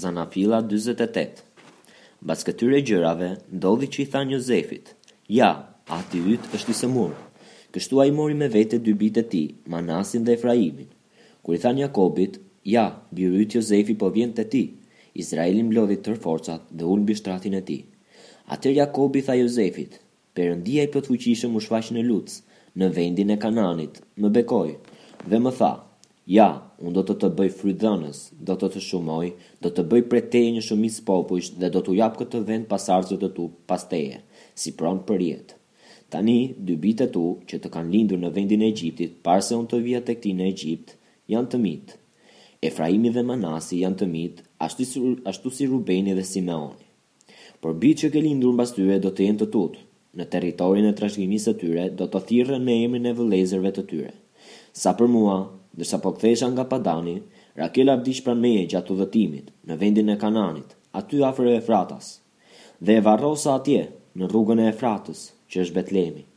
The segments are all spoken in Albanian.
Zanafilla dyzet e tetë Mbas këtyre gjërave, ndodhi që i thanë Jozefit, Ja, ati yt është i sëmurë. Kështu ai mori me vete dy bijtë e tij, Manasin dhe Efraimin. Kur i thanë Jakobit, Ja, biri yt Jozefi po vjen te ti, Izraeli mblodhi tërë forcat dhe u ul mbi shtratin e tij. Atëherë Jakobi i tha Jozefit, Perëndia i Plotfuqishëm m'u shfaq në Luc, në vendin e Kanaanit, më bekoi, dhe më tha, Ja, unë do të të bëj frytdhënës, do të të shumoj, do të bëj prej teje një shumicë popujsh dhe do t'ua jap këtë vend pasardhësve të tu pas teje, si pronë përjetë. Tani, dy bijtë e tu, që të kanë lindur në vendin e Egjiptit, para se unë të vija tek ti në Egjipt, janë të mitë. Efraimi dhe Manasi janë të mitë, ashtu si Rubeni dhe Simeoni. Por bijtë që ke lindur mbas tyre do të jenë të tutë, në territorin e trashëgimisë së tyre do të thirren me emrin e vëllezërve të tyre. Sa për mua, ndërsa po kthehesha nga Padani, Rakela vdiq pranë meje gjatë udhëtimit, në vendin e Kanaanit, aty afër Efratas. Dhe e varrosa atje, në rrugën e Efratës, që është Betlehemi.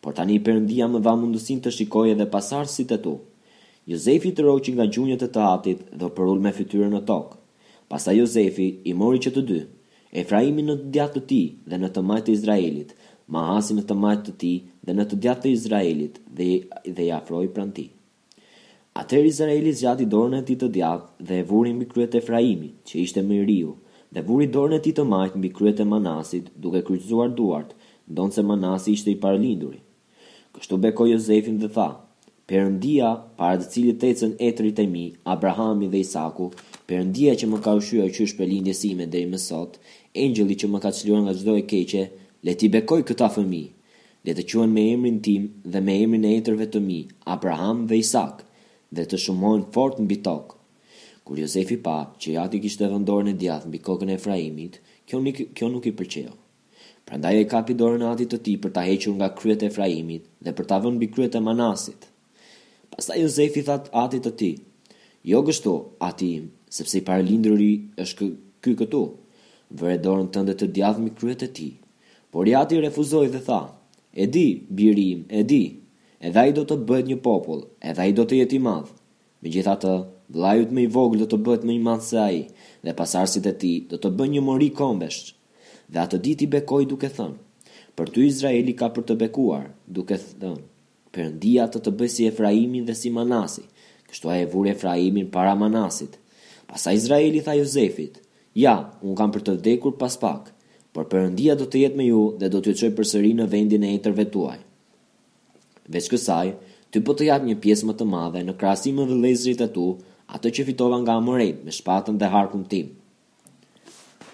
Por tani Perëndia më dha mundësinë të shikoj edhe pasardhësit e tu. Jozefi i tërhoqi nga gjunjët e të atit dhe u përul me fytyrën në tokë. Pastaj Jozefi i mori që të dy, Efraimin në të djathtë të tij dhe në të majtë të Izraelit, Manasin në të majtë të tij dhe në të djathtë të Izraelit dhe i afroi pranë tij. Atëherë Izraeli zgjati dorën e tij të djathtë dhe e vuri mbi kryet e Efraimit, që ishte më i riu, dhe vuri dorën e tij të majtë mbi kryet e Manasit, duke kryqëzuar duart, ndonëse Manasi ishte i parëlinduri. Kështu bekoi Jozefin dhe tha, Perëndia, para të cilit ecën etërit e mi, Abrahami dhe Isaku, Perëndia që më ka ushqyer qysh prej lindjes sime deri më sot, Engjëlli që më ka çliruar nga çdo e keqe, le t'i bekojë këta fëmijë! Le të quhen me emrin tim dhe me emrin e etërve të mi, Abraham dhe Isak, dhe të shumohen fort mbi tokë. Kur Jozefi pa, që i ati kishte vënë dorën e djathtë mbi kokën e Efraimit, kjo nuk, kjo nuk i pëlqeu. Prandaj ai kapi dorën e atit të tij për ta hequr nga kryet e Efraimit dhe për ta vënë mbi kryet e Manasit. Pastaj Jozefi i tha atit të tij, Jo kështu, ati im, sepse i parëlinduri është ky këtu. Vëre dorën tënde të djathtë mbi kryet e tij. Por i ati refuzoi dhe tha, E di, biri im, e di. Edhe ai do të bëhet një popull, edhe ai do të jetë i madh. Megjithatë, vëllai yt më i vogël do të bëhet më i madh se ai, dhe pasardhësit e tij do të bëjnë një mori kombesh. Dhe atë ditë i bekoi duke thënë, Për ty Izraeli ka për të bekuar, duke thënë, Perëndia të të bëjë si Efraimi dhe si Manasi. Kështu ai e vuri Efraimin para Manasit. Pastaj Izraeli tha Jozefit, Ja, unë kam për të vdekur pas pak, por Perëndia do të jetë me ju dhe do t'ju çojë përsëri në vendin e etërve tuaj. Veç kësaj, ty po të jap një pjesë më të madhe në krahasim me vëllezërit e tu, atë që fitova nga amorejtë me shpatën dhe harkun tim.